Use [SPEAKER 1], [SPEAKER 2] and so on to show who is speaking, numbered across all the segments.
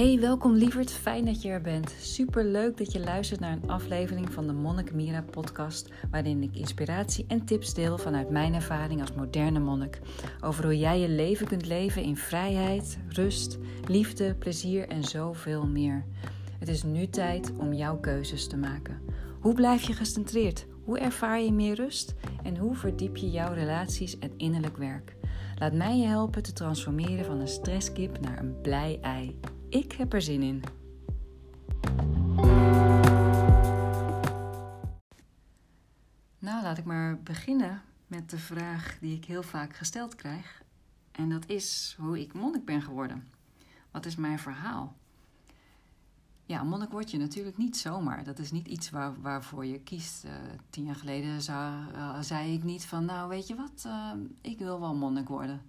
[SPEAKER 1] Hey, welkom lieverd. Fijn dat je er bent. Super leuk dat je luistert naar een aflevering van de Monnik Mira podcast, waarin ik inspiratie en tips deel vanuit mijn ervaring als moderne monnik over hoe jij je leven kunt leven in vrijheid, rust, liefde, plezier en zoveel meer. Het is nu tijd om jouw keuzes te maken. Hoe blijf je gecentreerd? Hoe ervaar je meer rust? En hoe verdiep je jouw relaties en innerlijk werk? Laat mij je helpen te transformeren van een stresskip naar een blij ei. Ik heb er zin in. Nou, laat ik maar beginnen met de vraag die ik heel vaak gesteld krijg. En dat is hoe ik monnik ben geworden. Wat is mijn verhaal? Ja, monnik word je natuurlijk niet zomaar. Dat is niet iets waar, waarvoor je kiest. Uh, tien jaar geleden uh, zei ik niet van, nou weet je wat, uh, ik wil wel monnik worden.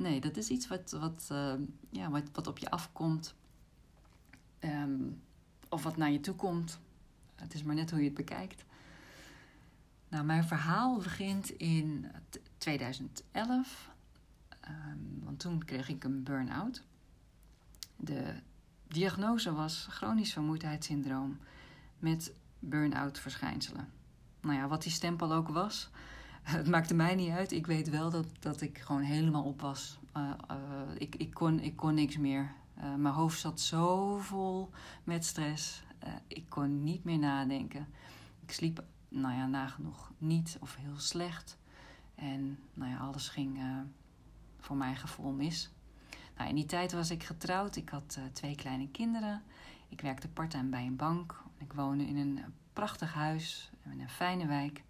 [SPEAKER 1] Nee, dat is iets wat, wat, uh, ja, wat, wat op je afkomt. Um, of wat naar je toe komt. Het is maar net hoe je het bekijkt. Nou, mijn verhaal begint in 2011. Um, want toen kreeg ik een burn-out. De diagnose was chronisch vermoeidheidssyndroom met burn-out verschijnselen. Nou ja, wat die stempel ook was, het maakte mij niet uit. Ik weet wel dat, dat ik gewoon helemaal op was. Uh, uh, ik, ik, kon, ik kon niks meer. Uh, mijn hoofd zat zo vol met stress. ik kon niet meer nadenken. Ik sliep, nou ja, nagenoeg niet of heel slecht. En nou ja, alles ging voor mijn gevoel mis. Nou, in die tijd was ik getrouwd. Ik had twee kleine kinderen. Ik werkte parttime bij een bank. Ik woonde in een prachtig huis in een fijne wijk.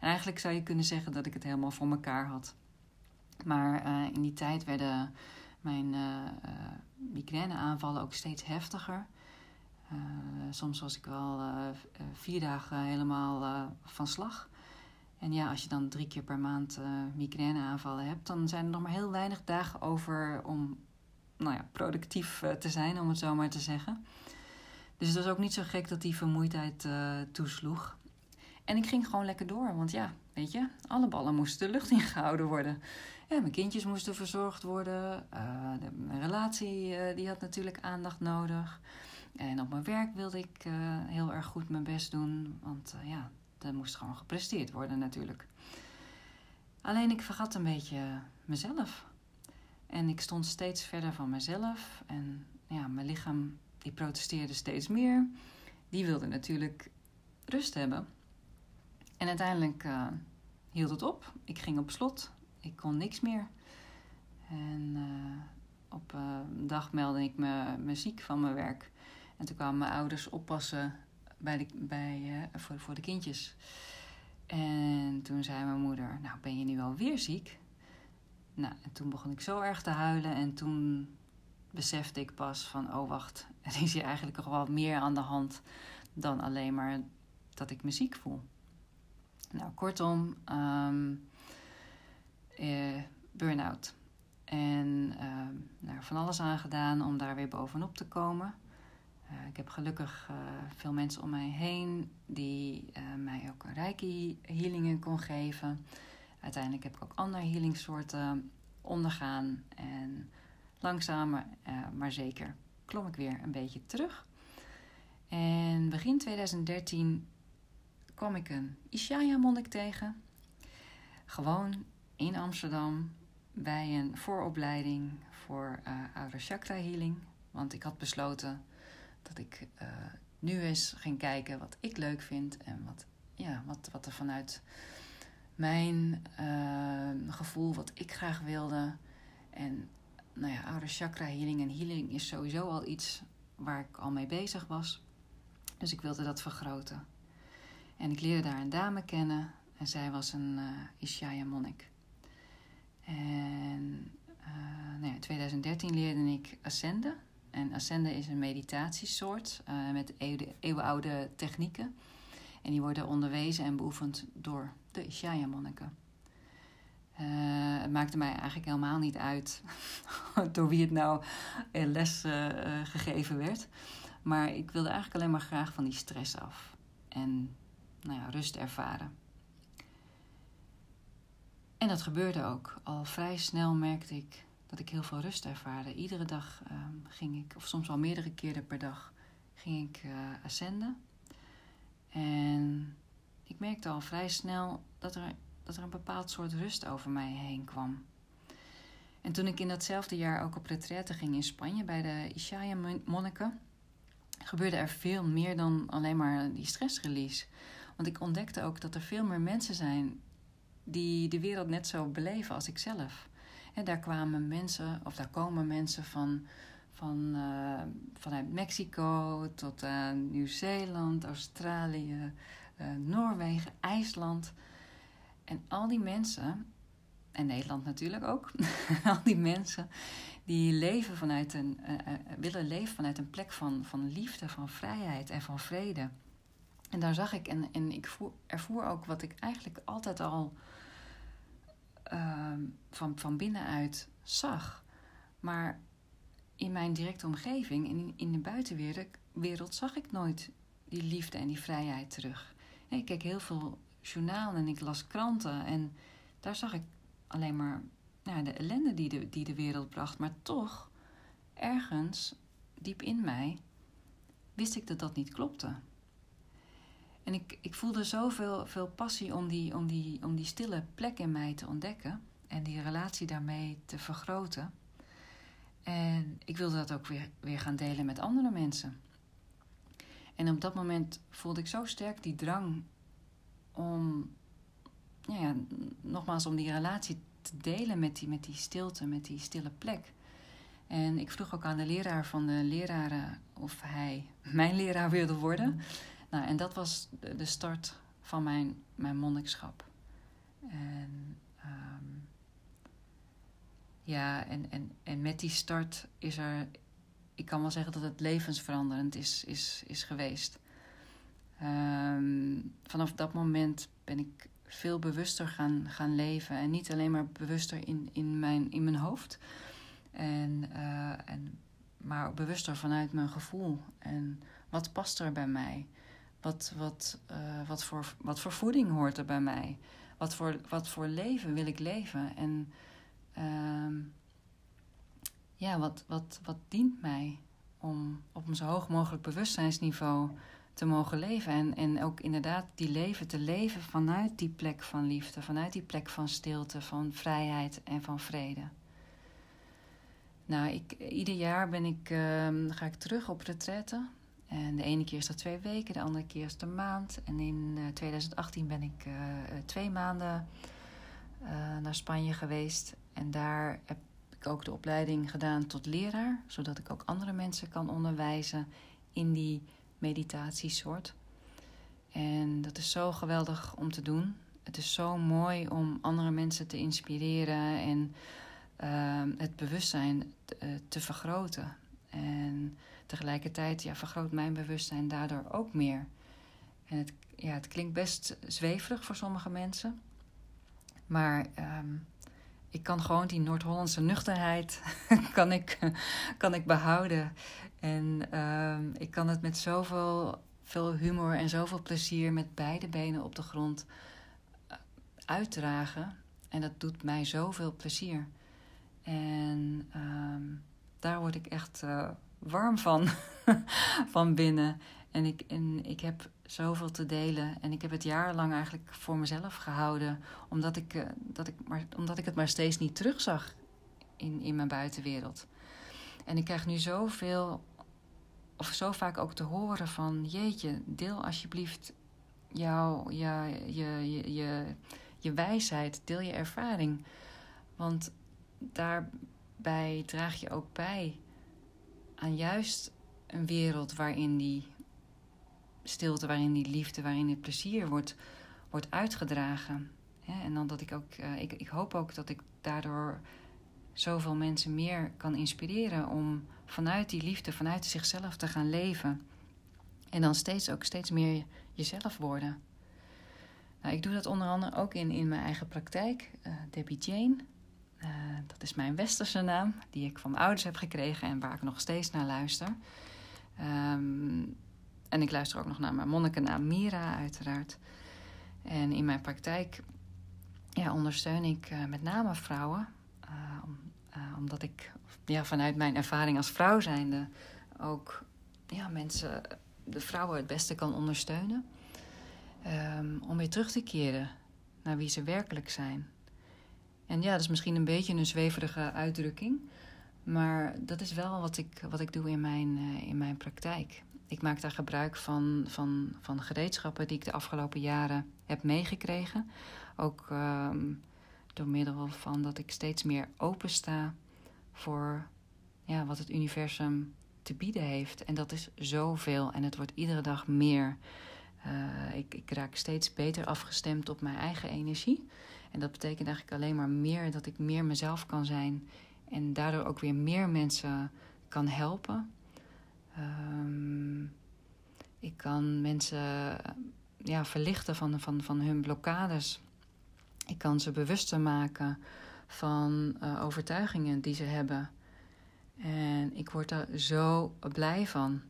[SPEAKER 1] En eigenlijk zou je kunnen zeggen dat ik het helemaal voor mekaar had. Maar uh, in die tijd werden mijn uh, uh, migraineaanvallen ook steeds heftiger. soms was ik wel vier dagen helemaal van slag. En ja, als je dan drie keer per maand migraineaanvallen hebt, dan zijn er nog maar heel weinig dagen over om nou ja, productief te zijn, om het zo maar te zeggen. Dus het was ook niet zo gek dat die vermoeidheid toesloeg. En ik ging gewoon lekker door, want ja, weet je, alle ballen moesten de lucht ingehouden worden. Ja, mijn kindjes moesten verzorgd worden. Uh, de, mijn relatie uh, die had natuurlijk aandacht nodig. En op mijn werk wilde ik uh, heel erg goed mijn best doen, want ja, er moest gewoon gepresteerd worden natuurlijk. Alleen ik vergat een beetje mezelf. En ik stond steeds verder van mezelf. En ja, mijn lichaam die protesteerde steeds meer. Die wilde natuurlijk rust hebben. En uiteindelijk uh, hield het op. Ik ging op slot. Ik kon niks meer. En uh, op een dag meldde ik me, me ziek van mijn werk. En toen kwamen mijn ouders oppassen bij de, voor, voor de kindjes. En toen zei mijn moeder: Nou, ben je nu alweer ziek? Nou, en toen begon ik zo erg te huilen. En toen besefte ik pas van: Oh, wacht, er is hier eigenlijk nog wel meer aan de hand dan alleen maar dat ik me ziek voel. Nou, kortom, um, eh, burn-out. En nou, van alles aan gedaan om daar weer bovenop te komen. Uh, ik heb gelukkig uh, veel mensen om mij heen die uh, mij ook een reiki healingen kon geven. Uiteindelijk heb ik ook andere healingsoorten ondergaan. En langzamer, maar zeker, klom ik weer een beetje terug. En begin 2013 kwam ik een Ishaya-monnik tegen. Gewoon in Amsterdam bij een vooropleiding voor uh, oude chakra healing. Want ik had besloten dat ik uh, nu eens ging kijken wat ik leuk vind en wat, ja, wat, wat er vanuit mijn uh, gevoel, wat ik graag wilde. En nou ja, chakra healing en healing is sowieso al iets waar ik al mee bezig was. Dus ik wilde dat vergroten. En ik leerde daar een dame kennen en zij was een uh, Ishaya monnik. En uh, nou ja, in 2013 leerde ik Ascende. En Ascende is een meditatiesoort uh, met eeuwenoude technieken. En die worden onderwezen en beoefend door de Ishaya monniken. het maakte mij eigenlijk helemaal niet uit door wie het nou les gegeven werd. Maar ik wilde eigenlijk alleen maar graag van die stress af. En nou ja, rust ervaren. En dat gebeurde ook. Al vrij snel merkte ik dat ik heel veel rust ervaarde. Iedere dag ehm, ging ik, of soms wel meerdere keren per dag, ging ik uh, ascenden. En ik merkte al vrij snel dat er, dat er een bepaald soort rust over mij heen kwam. En toen ik in datzelfde jaar ook op retraite ging in Spanje bij de Ishaya-monniken, gebeurde er veel meer dan alleen maar die stressrelease. Want ik ontdekte ook dat er veel meer mensen zijn die de wereld net zo beleven als ik zelf. En daar kwamen mensen, of daar komen mensen van, van, uh, vanuit Mexico tot aan Nieuw-Zeeland, Australië, uh, Noorwegen, IJsland. En al die mensen, en Nederland natuurlijk ook, al die mensen die leven vanuit een, uh, willen leven vanuit een plek van, van liefde, van vrijheid en van vrede. En daar zag ik en, en ik voer, ervoer ook wat ik eigenlijk altijd al Ehm, van, van binnenuit zag. Maar in mijn directe omgeving en in, in de buitenwereld zag ik nooit die liefde en die vrijheid terug. Ik keek heel veel journalen en ik las kranten en daar zag ik alleen maar nou, de ellende die de, die de wereld bracht. Maar toch, ergens diep in mij, wist ik dat dat niet klopte. En ik, ik voelde zoveel veel passie om die, om, die, om die stille plek in mij te ontdekken en die relatie daarmee te vergroten. En ik wilde dat ook weer, weer gaan delen met andere mensen. En op dat moment voelde ik zo sterk die drang om, ja, nogmaals, om die relatie te delen met die, met die stilte, met die stille plek. En ik vroeg ook aan de leraar van de leraren of hij mijn leraar wilde worden. Nou, en dat was de start van mijn, mijn monnikschap. En um, ja, en, en, en met die start is er, ik kan wel zeggen dat het levensveranderend is, is, is geweest. Um, vanaf dat moment ben ik veel bewuster gaan, gaan leven. En niet alleen maar bewuster in, in, mijn, in mijn hoofd. En, uh, en, maar bewuster vanuit mijn gevoel. En wat past er bij mij? Wat, wat, uh, wat, voor, wat voor voeding hoort er bij mij? Wat voor, wat voor leven wil ik leven? En uh, ja, wat, wat, wat dient mij om op een zo hoog mogelijk bewustzijnsniveau te mogen leven? En, en ook inderdaad die leven te leven vanuit die plek van liefde, vanuit die plek van stilte, van vrijheid en van vrede. Nou, ik, ieder jaar ben ik, uh, ga ik terug op retraite. En de ene keer is dat twee weken, de andere keer is het een maand. En in 2018 ben ik uh, twee maanden naar Spanje geweest. En daar heb ik ook de opleiding gedaan tot leraar, zodat ik ook andere mensen kan onderwijzen in die meditatiesoort. En dat is zo geweldig om te doen. Het is zo mooi om andere mensen te inspireren en uh, het bewustzijn te vergroten. En tegelijkertijd ja, vergroot mijn bewustzijn daardoor ook meer. En het, ja, het klinkt best zweverig voor sommige mensen. Maar um, ik kan gewoon die Noord-Hollandse nuchterheid kan ik, kan ik behouden. En um, ik kan het met zoveel veel humor en zoveel plezier met beide benen op de grond uh, uitdragen. En dat doet mij zoveel plezier. En um, daar word ik echt uh, warm van, van binnen. En ik, en ik heb zoveel te delen. En ik heb het jarenlang eigenlijk voor mezelf gehouden. Omdat ik, uh, dat ik, maar, omdat ik het maar steeds niet terugzag in, in mijn buitenwereld. En ik krijg nu zoveel, of zo vaak ook te horen van... Jeetje, deel alsjeblieft jouw, ja, je, je, je, je wijsheid, deel je ervaring. Want daarbij draag je ook bij aan juist een wereld waarin die stilte, waarin die liefde, waarin het plezier wordt, wordt uitgedragen. en dan dat ik ook, uh, ik, ik hoop ook dat ik daardoor zoveel mensen meer kan inspireren om vanuit die liefde, vanuit zichzelf te gaan leven. En dan steeds ook steeds meer jezelf worden. Nou, ik doe dat onder andere ook in, in mijn eigen praktijk. Uh, Debbie Jane, uh, dat is mijn westerse naam, die ik van mijn ouders heb gekregen en waar ik nog steeds naar luister. Um, en ik luister ook nog naar mijn monnikennaam Mira, uiteraard. En in mijn praktijk ja, ondersteun ik uh, met name vrouwen uh, omdat ik ja, vanuit mijn ervaring als vrouw zijnde ook ja, mensen, de vrouwen het beste kan ondersteunen. Ehm, om weer terug te keren naar wie ze werkelijk zijn. En ja, dat is misschien een beetje een zweverige uitdrukking. Maar dat is wel wat ik, wat ik doe in mijn, uh, in mijn praktijk. Ik maak daar gebruik van, van, van gereedschappen die ik de afgelopen jaren heb meegekregen. Ook um, door middel van dat ik steeds meer opensta voor ja, wat het universum te bieden heeft. En dat is zoveel en het wordt iedere dag meer. Uh, ik, ik raak steeds beter afgestemd op mijn eigen energie. En dat betekent eigenlijk alleen maar meer dat ik meer mezelf kan zijn. En daardoor ook weer meer mensen kan helpen. Um, ik kan mensen ja, verlichten van, van, van hun blokkades. Ik kan ze bewuster maken van uh, overtuigingen die ze hebben. En ik word daar zo blij van.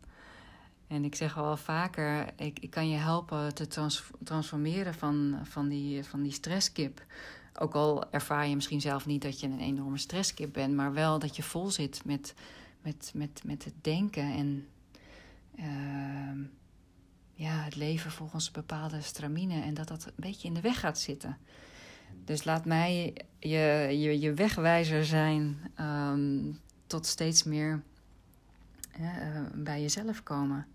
[SPEAKER 1] En ik zeg al vaker, ik, ik kan je helpen te trans transformeren van, van, die, van die stresskip. Ook al ervaar je misschien zelf niet dat je een enorme stresskip bent, maar wel dat je vol zit met, met, met, met het denken en uh, ja, het leven volgens bepaalde stramine. En dat dat een beetje in de weg gaat zitten. Dus laat mij je, je, je wegwijzer zijn um, tot steeds meer uh, bij jezelf komen.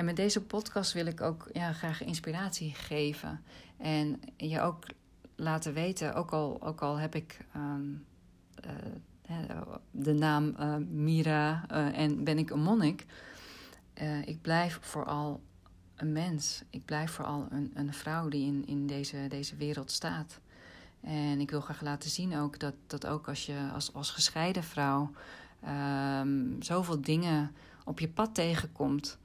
[SPEAKER 1] En met deze podcast wil ik ook ja, graag inspiratie geven. En je ook laten weten, ook al, ook al heb ik um, uh, de naam uh, Mira en ben ik een monnik. ik blijf vooral een mens. Ik blijf vooral een, een vrouw die in, in deze, deze wereld staat. En ik wil graag laten zien ook dat, dat ook als je als, als gescheiden vrouw um, zoveel dingen op je pad tegenkomt,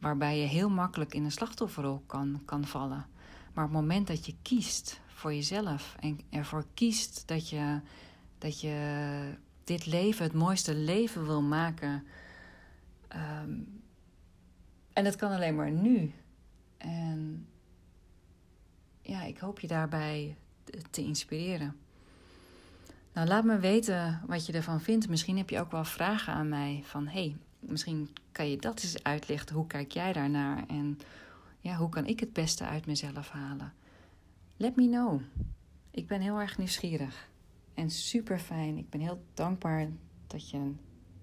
[SPEAKER 1] waarbij je heel makkelijk in een slachtofferrol kan, kan vallen. Maar op het moment dat je kiest voor jezelf en ervoor kiest dat je, dat je dit leven het mooiste leven wil maken. Um, en dat kan alleen maar nu. En ja, ik hoop je daarbij te inspireren. Nou, laat me weten wat je ervan vindt. Misschien heb je ook wel vragen aan mij van hey, misschien kan je dat eens uitlichten. Hoe kijk jij daarnaar? En ja, hoe kan ik het beste uit mezelf halen? Let me know. Ik ben heel erg nieuwsgierig en super fijn. Ik ben heel dankbaar dat je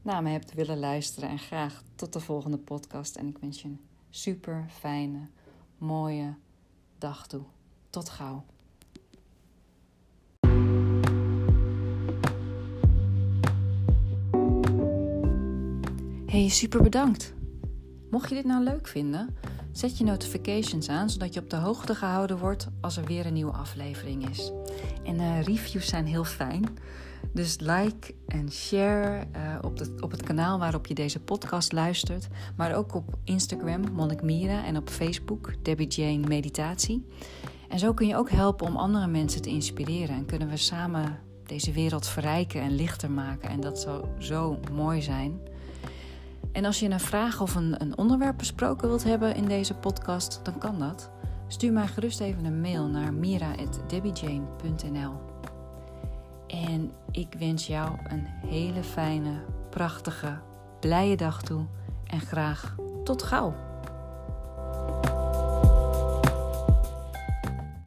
[SPEAKER 1] naar me hebt willen luisteren. En graag tot de volgende podcast. En ik wens je een super fijne, mooie dag toe. Tot gauw. Hey, super bedankt. Mocht je dit nou leuk vinden, zet je notifications aan zodat je op de hoogte gehouden wordt als er weer een nieuwe aflevering is. En uh, reviews zijn heel fijn. Dus like en share uh, op, op het kanaal waarop je deze podcast luistert. Maar ook op Instagram, Monnik Mira. En op Facebook, Debbie Jane Meditatie. En zo kun je ook helpen om andere mensen te inspireren. En kunnen we samen deze wereld verrijken en lichter maken. En dat zou zo mooi zijn. En als je een vraag of een, een onderwerp besproken wilt hebben in deze podcast, dan kan dat. Stuur mij gerust even een mail naar mira.debbiejane.nl. En ik wens jou een hele fijne, prachtige, blije dag toe. En graag tot gauw.